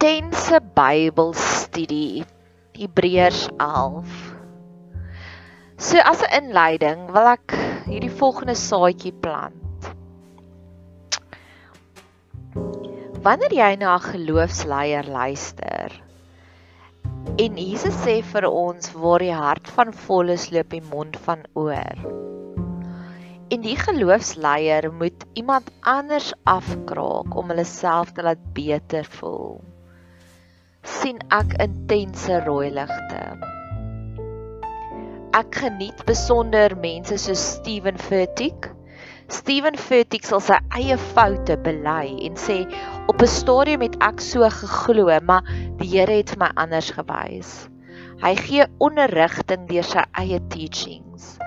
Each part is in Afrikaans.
intense Bybelstudie Hebreërs 11. So as 'n inleiding wil ek hierdie volgende saadjie plant. Wanneer jy na 'n geloofsleier luister en Jesus sê vir ons waar die hart van vol is loop die mond van oor. En die geloofsleier moet iemand anders afkraak om hulle self te laat beter voel sien ek intense rooi ligte. Ek geniet besonder mense soos Steven Furtick. Steven Furtick sal sy eie foute bely en sê op 'n stadium het ek so geglo, maar die Here het vir my anders gewys. Hy gee onderrigting deur sy eie teachings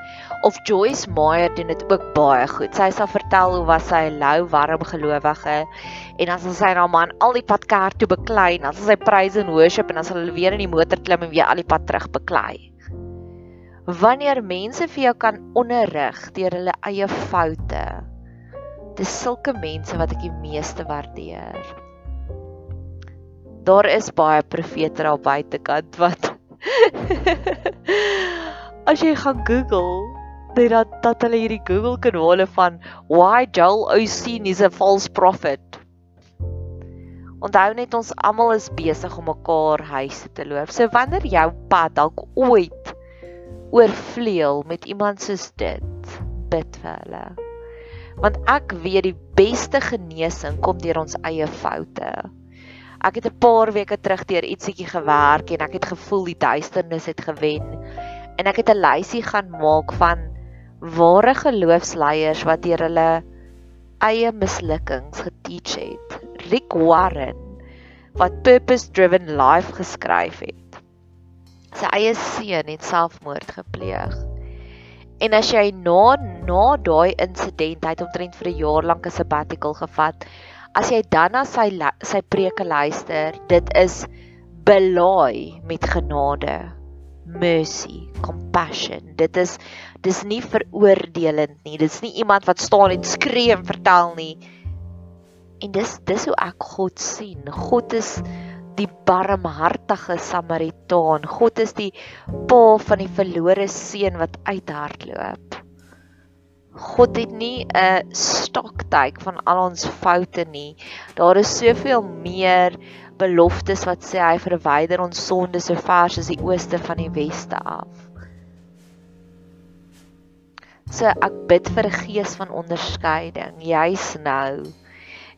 of Joyce Meyer doen dit ook baie goed. Sy sal vertel hoe was sy 'n lou warm gelowige en dan sal sy na man al die pad kerk toe beklei en dan sal sy praise en worship en dan sal hulle weer in die motor klim en weer al die pad terug beklei. Wanneer mense vir jou kan onderrig deur hulle eie foute. Dis sulke mense wat ek die meeste waardeer. Daar is baie profete daar buitekant wat As jy gaan Google, net dat dat hulle hierdie Google kanale van why Joel Osteen is a false prophet. Onthou net ons almal is besig om mekaar huise te loop. So wanneer jou pad dalk ooit oorvleuel met iemand soos dit, bid vir hulle. Want ek weet die beste genesing kom deur ons eie foute. Ek het 'n paar weke terug deur ietsiekie gewerk en ek het gevoel die duisternis het gewen en ek het 'n lysie gaan maak van ware geloofsleiers wat deur hulle eie mislukkings geteach het. Rick Warren wat Purpose Driven Life geskryf het. Sy eie seun het selfmoord gepleeg. En as jy na na daai insident het omtrent vir 'n jaar lank 'n sabbatical gevat, as jy dan na sy sy preke luister, dit is belaai met genade, mercy, compassion. Dit is dis nie veroordelend nie. Dis nie iemand wat staan en skree en vertel nie. En dis dis hoe ek God sien. God is die barmhartige Samaritaan. God is die pa van die verlore seun wat uithardloop. God het nie 'n stoktyk van al ons foute nie. Daar is soveel meer beloftes wat sê hy verwyder ons sondes so ver as die ooste van die weste af. So ek bid vir 'n gees van onderskeiding, juis nou.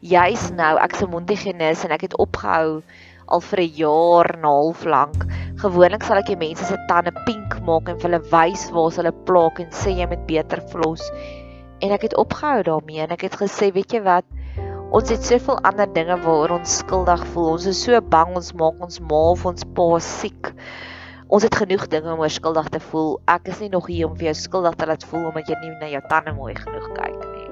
Juis nou, ek se mondhygiënis en ek het opgehou al vir 'n jaar en 'n half lank. Gewoonlik sal ek die mense se tande pink maak en vir hulle wys waar hulle plaak en sê jy moet beter flos. En ek het opgehou daarmee en ek het gesê, weet jy wat? Ons het soveel ander dinge waaroor ons skuldig voel. Ons is so bang ons maak ons ma of ons pa siek. Ons het genoeg dinge om oor skuldig te voel. Ek is nie nog hier om vir jou skuldig te laat voel omdat jy nie na jou tande mooi genoeg kyk nie.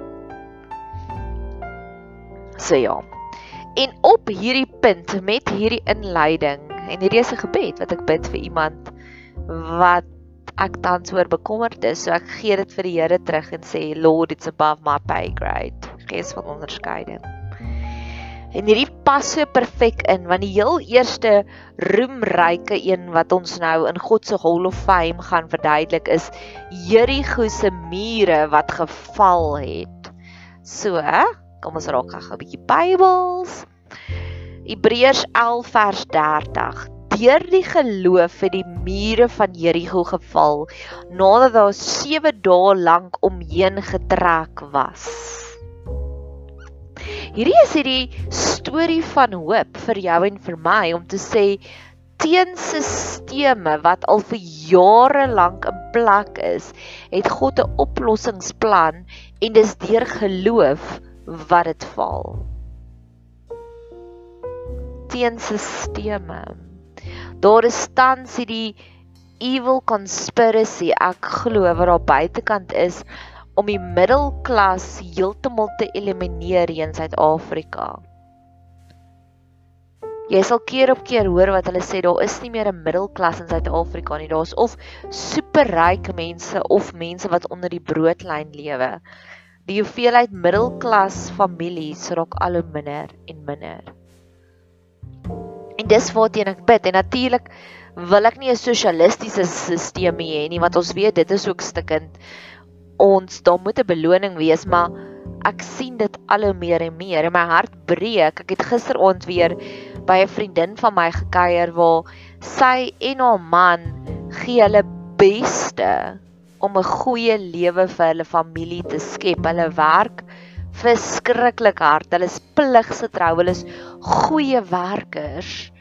So ja. En op hierdie punt met hierdie inleiding en hierdie is 'n gebed wat ek bid vir iemand wat ek tans oor bekommerd is. So ek gee dit vir die Here terug en sê Lord, it's above my pay grade. Gees van onderskeiding. En hierdie pas so perfek in want die heel eerste roemryke een wat ons nou in God se Hall of Fame gaan verduidelik is Jerigo se mure wat geval het. So, kom ons raak gou 'n bietjie Bybels. Hebreërs 11 vers 30. Deur die geloof het die mure van Jerigo geval nadat daar 7 dae lank omheen getrek was. Hierdie is hierdie storie van hoop vir jou en vir my om te sê teenstelsels wat al vir jare lank in plek is, het God 'n oplossingsplan en dis deur geloof wat dit val. Teenstelsels. Daar is tans hierdie evil conspiracy ek glo wat daar buitekant is om die middelklas heeltemal te elimineer in Suid-Afrika. Jy sal keer op keer hoor wat hulle sê daar is nie meer 'n middelklas in Suid-Afrika nie. Daar's of superryke mense of mense wat onder die broodlyn lewe. Die hoeveelheid middelklas families raak al hoe minder en minder. En dis waarteen ek bid en natuurlik wil ek nie 'n sosialistiese stelsel hê nie want ons weet dit is ook stikkend. Ons daar moet 'n beloning wees, maar ek sien dit al hoe meer en meer en my hart breek. Ek het gisteraand weer by 'n vriendin van my gekuier waar sy en haar man gee hulle beste om 'n goeie lewe vir hulle familie te skep. Hulle werk verskriklik hard. Hulle is pligsgetrou. Hulle is goeie werkers.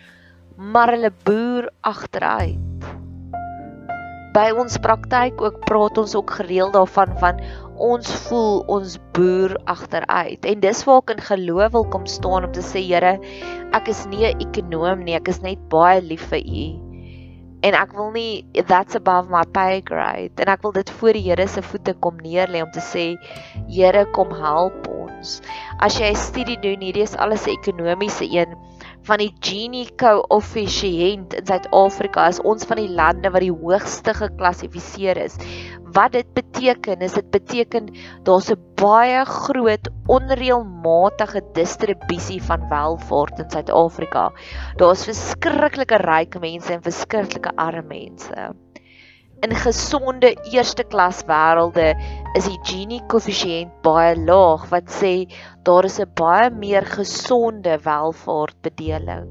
Maar hulle boer agteruit. By ons praktyk ook praat ons ook gereeld daarvan van ons voel ons boer agteruit en dis waar ek in geloof wil kom staan om te sê Here ek is nie 'n ekonom nie ek is net baie lief vir u. En ek wil nie that's above my pay grade. En ek wil dit voor die Here se voete kom neerlê om te sê Here kom help ons. As jy 'n studie doen hierdie is alles 'n ekonomiese een van die Gini koëffisiënt in Suid-Afrika is ons van die lande wat die hoogste geklassifiseer is. Wat dit beteken is dit beteken daar's 'n baie groot onreëlmatige distribusie van welvaart in Suid-Afrika. Daar's verskriklike ryk mense en verskriklike arme mense in gesonde eerste klas wêrelde is die Gini koëffisiënt baie laag wat sê daar is 'n baie meer gesonde welvaartbedeling.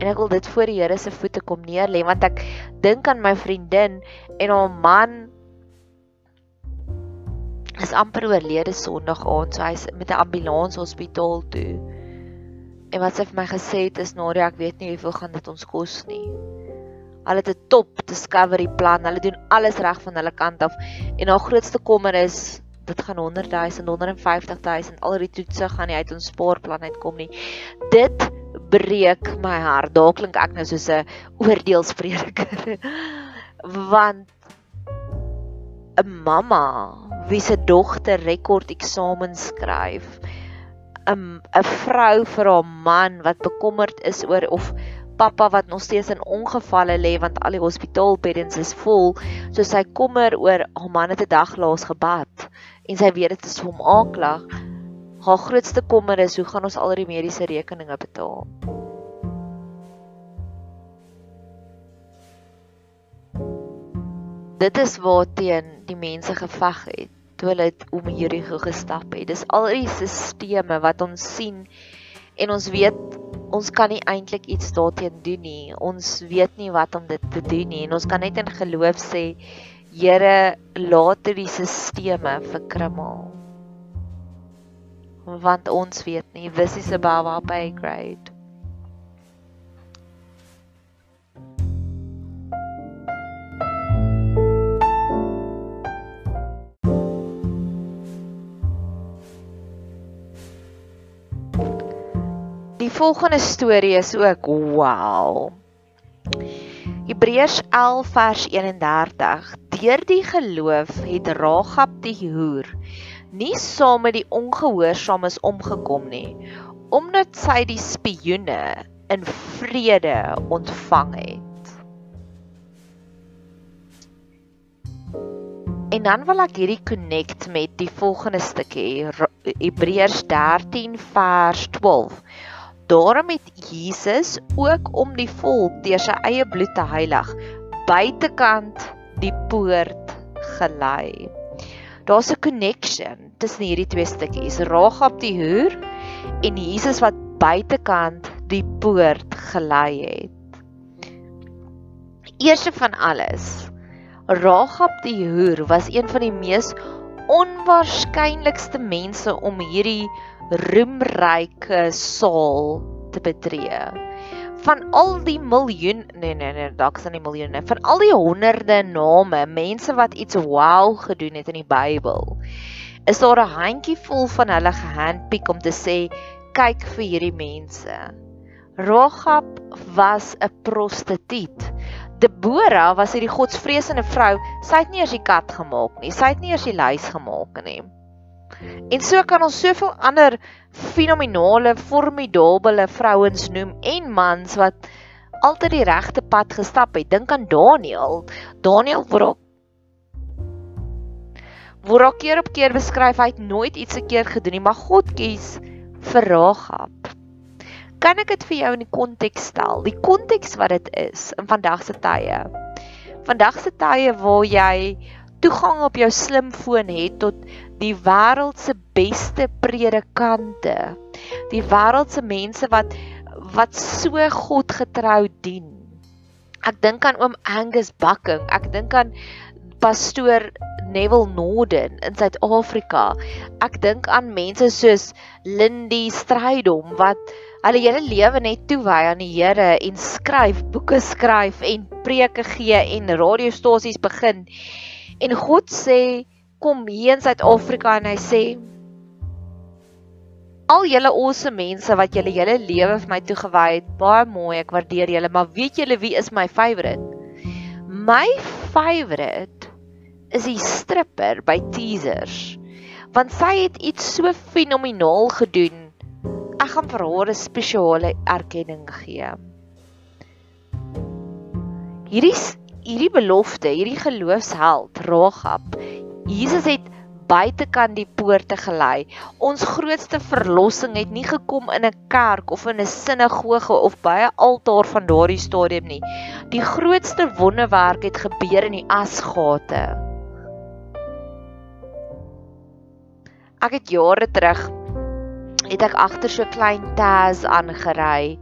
En ek wil dit voor die Here se voete kom neerlê want ek dink aan my vriendin en haar man is amper oorlede Sondag aand, so hy's met 'n ambulans hospitaal toe. En wat sy vir my gesê het is Nadia, ek weet nie hoeveel gaan dit ons kos nie. Hulle het 'n top discovery plan. Hulle doen alles reg van hulle kant af. En haar grootste kommer is dit gaan 100 000, 150 000 al die toetse gaan nie uit ons spaarplan uitkom nie. Dit breek my hart. Daar klink ek nou soos 'n oordeelsprediker. Want 'n mamma wie se dogter rekord eksamen skryf, 'n 'n vrou vir haar man wat bekommerd is oor of pappa wat nog steeds in ongevalle lê want al die hospitaalbeddens is vol. So sy kommer oor haar man het 'n dag laas gebad en sy weet dit is hom aanklag. Haar grootste kommer is hoe gaan ons al die mediese rekeninge betaal? Dit is waar teen die mense geveg het toe hulle om Jerigo gestap het. Dis al die sisteme wat ons sien en ons weet ons kan nie eintlik iets daarteen doen nie. Ons weet nie wat om dit te doen nie en ons kan net in geloof sê Here, laat die sisteme verkrummel. Want ons weet nie, this is above our pay grade. Volgende storie is ook wow. Hebreërs 11 vers 31. Deur die geloof het Ragab die hoer nie saam met die ongehoorsaames omgekom nie, omdat sy die spioene in vrede ontvang het. En dan wil ek hierdie connect met die volgende stukkie Hebreërs 13 vers 12. Daarom het Jesus ook om die volk deur sy eie bloed te heilig buitekant die poort gelei. Daar's 'n connection tussen hierdie twee stukkies. Ragab die hoer en Jesus wat buitekant die poort gelei het. Eerste van alles, Ragab die hoer was een van die mees onwaarskynlikste mense om hierdie roemryke saal te betree. Van al die miljoen nee nee nee, dalk is dit nie miljoene, van al die honderde name, mense wat iets wow gedoen het in die Bybel, is daar 'n handjievol van hulle gehandpick om te sê kyk vir hierdie mense. Rahab was 'n prostituut. Debora was hierdie godsvreesende vrou. Sy het nie eers die kat gemaak nie. Sy het nie eers die luis gemaak nie. En so kan ons soveel ander fenominale, formidable vrouens noem en mans wat altyd die regte pad gestap het. Dink aan Daniel. Daniel word word keer op keer beskryf hy het nooit iets sekeer gedoen nie, maar God kies vir Rahab. Kan ek dit vir jou in die konteks stel? Die konteks wat dit is in vandag se tye. Vandag se tye waar jy toegang op jou slimfoon het tot die wêreld se beste predikante. Die wêreld se mense wat wat so God getrou dien. Ek dink aan oom Angus Bucking. Ek dink aan pastoor Neville Norden in Suid-Afrika. Ek dink aan mense soos Lindy Strydom wat hulle hele lewe net toewy aan die Here en skryf, boeke skryf en preke gee en radiostasies begin. En God sê kom hier in Suid-Afrika en hy sê al julle awesome mense wat julle hele lewe vir my toegewy het, baie mooi, ek waardeer julle, maar weet julle wie is my favourite? My favourite is die stripper by Teasers. Want sy het iets so fenomenaal gedoen. Ek gaan vir haar 'n spesiale erkenning gee. Hierdie hierdie belofte, hierdie geloofsheld, Rahab. Jesus het buitekant die poorte gelei. Ons grootste verlossing het nie gekom in 'n kerk of in 'n sinagoge of by 'n altaar van daardie stadium nie. Die grootste wonderwerk het gebeur in die asgate. Ek het jare terug het ek agter so klein Taz aangery.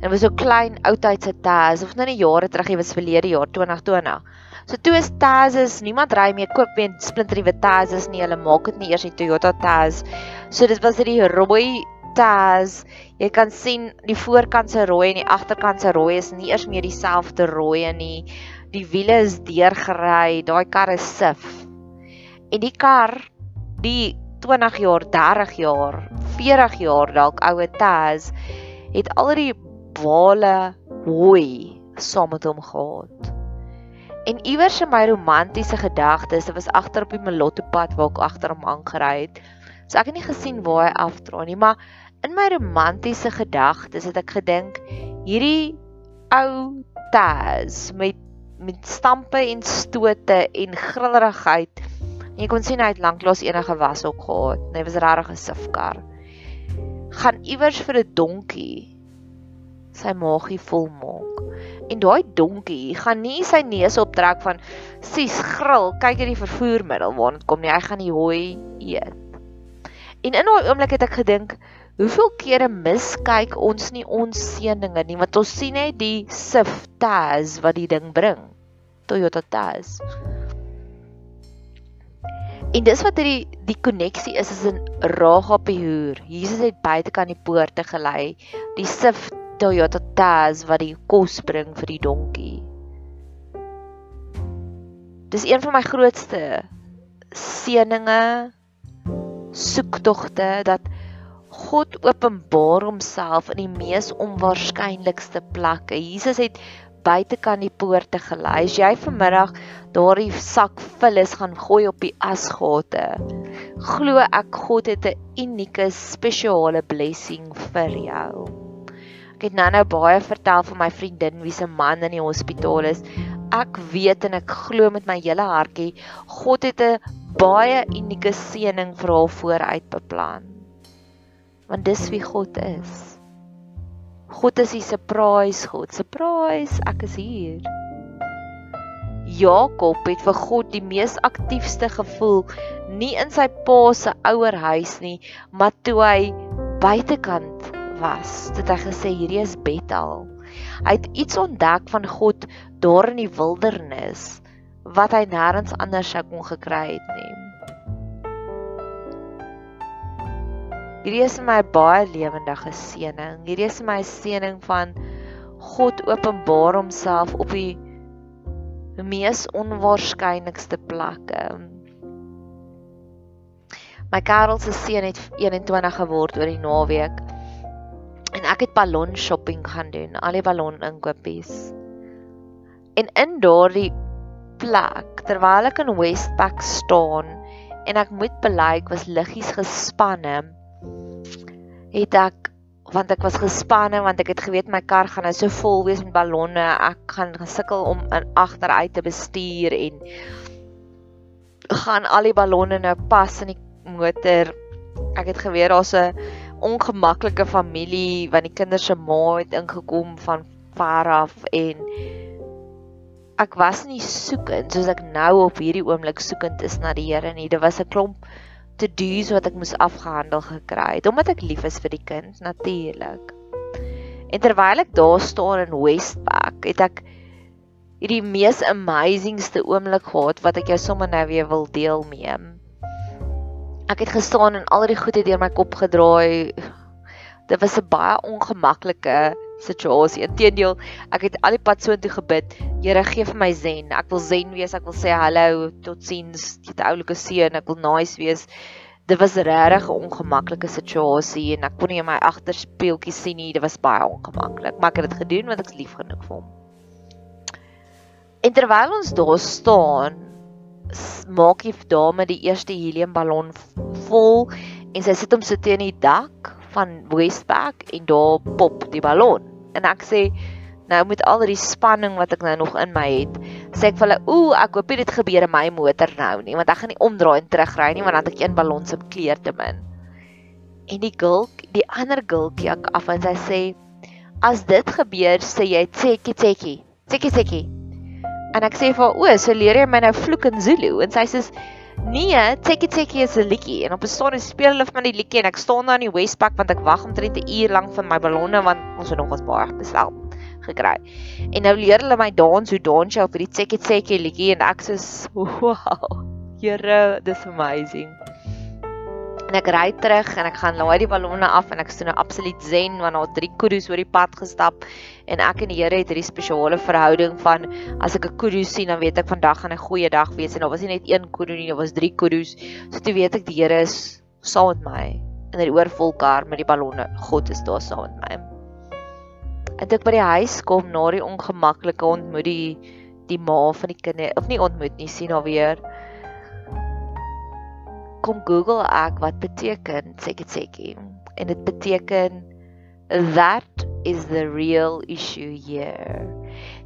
Dit was so klein oudtydse Taz of nou nie jare terug, dit was verlede jaar 2020. So toe is Taz's, niemand ry meer koop weer splinternuwe Taz's nie. Hulle maak dit nie eers die Toyota Taz. So dit was die rooi Taz. Jy kan sien die voorkant se rooi en die agterkant se rooi is nie eers meer dieselfde rooi nie. Die wiele is deurgery. Daai kar is sif. En die kar, die 20 jaar, 30 jaar, 40 jaar dalk oue Taz het al die wale hooi saam met hom gehad. En iewers in my romantiese gedagtes, dit was agter op die Malotto pad waar ek agter hom aangery het. So ek het nie gesien waar hy afdraai nie, maar in my romantiese gedagtes het ek gedink hierdie ou Taz met met stampe en stote en grillerigheid. En jy kon sien hy het lanklaas enige was ook gehad. Hy was regtig 'n sifkar. Gaan iewers vir 'n donkie sy magie volmaak. En daai donkie gaan nie sy neus optrek van sies gril, kyk hierdie vervoermiddel waar dit kom nie. Hy gaan die hooi eet. En in daai oomblik het ek gedink, hoeveel kere miskyk ons nie ons seëninge nie, want ons sien net die Sif Taz wat die ding bring. Toyota Taz. En dis wat hierdie die koneksie is is in Rahab die hoer. Jesus het buite kan die poorte gelei. Die Sif Toyota Taz wat die kos bring vir die donkie. Dis een van my grootste seëninge soektogte dat God openbaar homself in die mees onwaarskynlikste plekke. Jesus het buitekant die poorte gelei. As jy vanmiddag daardie sak vullis gaan gooi op die asgate, glo ek God het 'n unieke spesiale blessing vir jou. Ek het nou-nou baie vertel van my vriendin wie se man in die hospitaal is. Ek weet en ek glo met my hele hartjie, God het 'n baie unieke seëning vir haar vooruit beplan. Want dis wie God is. God is die surprise God. Surprise, ek is hier. Jakob het vir God die mees aktiefste gevoel nie in sy pa se ouerhuis nie, maar toe hy buitekant was, het hy gesê hierdie is Bethel. Hy het iets ontdek van God daar in die wildernis wat hy nêrens anders sou kon gekry het nie. Hierdie is my baie lewendige seëning. Hierdie is my seëning van God openbaar homself op die mees onwaarskynlikste plekke. My Karel se seun het 21 geword oor die naweek en ek het ballon shopping gaan doen, al die ballon inkopies. En in daardie plek, terwyl ek in Westpac staan en ek moet bely ek was liggies gespanne, het ek want ek was gespanne want ek het geweet my kar gaan nou so vol wees met ballonne, ek gaan gesukkel om in agteruit te bestuur en gaan al die ballonne nou pas in die motor. Ek het geweet daar's 'n ongemaklike familie want die kinders se ma het ingekom van ver af en ek was nie soekend soos ek nou op hierdie oomblik soekend is na die Here nie. Dit was 'n klomp te do's wat ek moes afgehandel gekry het omdat ek lief is vir die kind natuurlik. En terwyl ek daar staan in Westpac, het ek hierdie mees amazingste oomblik gehad wat ek jou sommer nou weer wil deel mee. Ek het gestaan en al die goede deur my kop gedraai. Dit was 'n baie ongemaklike situasie. Inteendeel, ek het al die pad soontoe gebid. Here, gee vir my zen. Ek wil zen wees. Ek wil sê hallo, totsiens, jy oulike seun. Ek wil nice wees. Dit was regtig 'n ongemaklike situasie en ek kon nie my agterspeeltjie sien nie. Dit was baie ongemaklik, maar ek het dit gedoen want ek is lief genoeg vir hom. En terwyl ons daar staan, maak die dame die eerste heliumballon vol en sy sit hom so teen die dak van Westpac en daar pop die ballon. En ek sê nou met al die spanning wat ek nou nog in my het, sê ek vir hulle, "Ooh, ek hoop dit gebeur in my motor nou nie, want ek gaan nie omdraai en terugry nie, want dan het ek een ballon se kleur te min." En die gulk, die ander gulkie ek af en sy sê, "As dit gebeur, sê jy tsekkie tsekkie. Tsekkie tsekkie." En ek sê vir o, so leer jy my nou vloek in Zulu en sy sê nee, Teki Teki is 'n liedjie en op 'n stadium speel hulle my die liedjie en ek staan daar in die Westpac want ek wag omtrent 'n uur lank vir my ballonne want ons het nog ons baie bestel gekry. En nou leer hulle my dans hoe dans jy op die Teki Teki liedjie en ek sê wow, Here, this amazing. En ek ry terug en ek gaan laai die ballonne af en ek is toe nou absoluut zen want daar drie kudu's oor die pad gestap en ek en die Here het hierdie spesiale verhouding van as ek 'n kudu sien dan weet ek vandag gaan 'n goeie dag wees en daar was nie net een kudu nie, daar was drie kudu's. So toe weet ek die Here is saam met my in die oorvolkar met die ballonne. God is daar saam met my. En ek by die huis kom na die ongemaklike ontmoet die die ma van die kinders of nie ontmoet nie sien haar weer kom Google ek wat beteken sekkie en dit beteken that is the real issue here.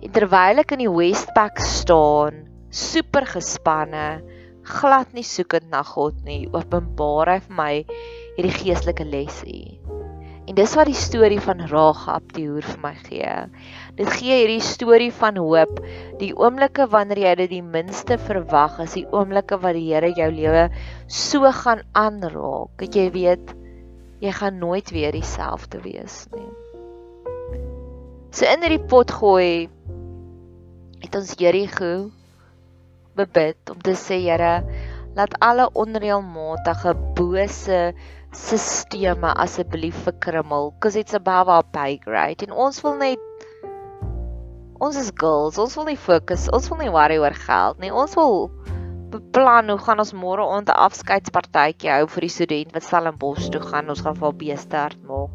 En terwyl ek in die Westpac staan, super gespanne, glad nie soekend na God nie, openbaar hy vir my hierdie geestelike lesie. En dis wat die storie van Ragab die hoer vir my gee. Dit gee hierdie storie van hoop. Die oomblikke wanneer jy dit die minste verwag, is die oomblikke wat die Here jou lewe so gaan aanraak, dat jy weet jy gaan nooit weer dieselfde wees nie. So in hierdie pot gooi het ons Jerigo bebid om te sê Here, laat alle onreëlmatige bose sisteme asseblief verkrummel cause it's above our pay grade. En ons wil net ons is girls ons wil nie fokus ons wil nie worry oor geld nie. Ons wil beplan hoe gaan ons môre aand 'n afskeidspartytjie hou vir die student wat Stellenbosch toe gaan. Ons gaan vir beeste hart maak.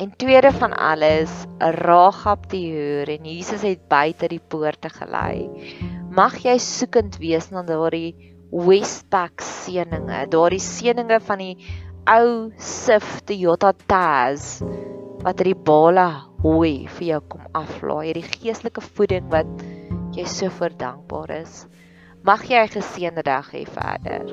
En tweede van alles Ragab die hoer en Jesus het buite die poorte gelei. Mag jy soekend wees na daardie Westpac seëninge, daardie seëninge van die ou Sif Toyota Taz wat uit die bale hooi vir jou kom aflaai, hierdie geestelike voeding wat jy so verdankbaar is. Mag jy 'n geseënde dag hê verder.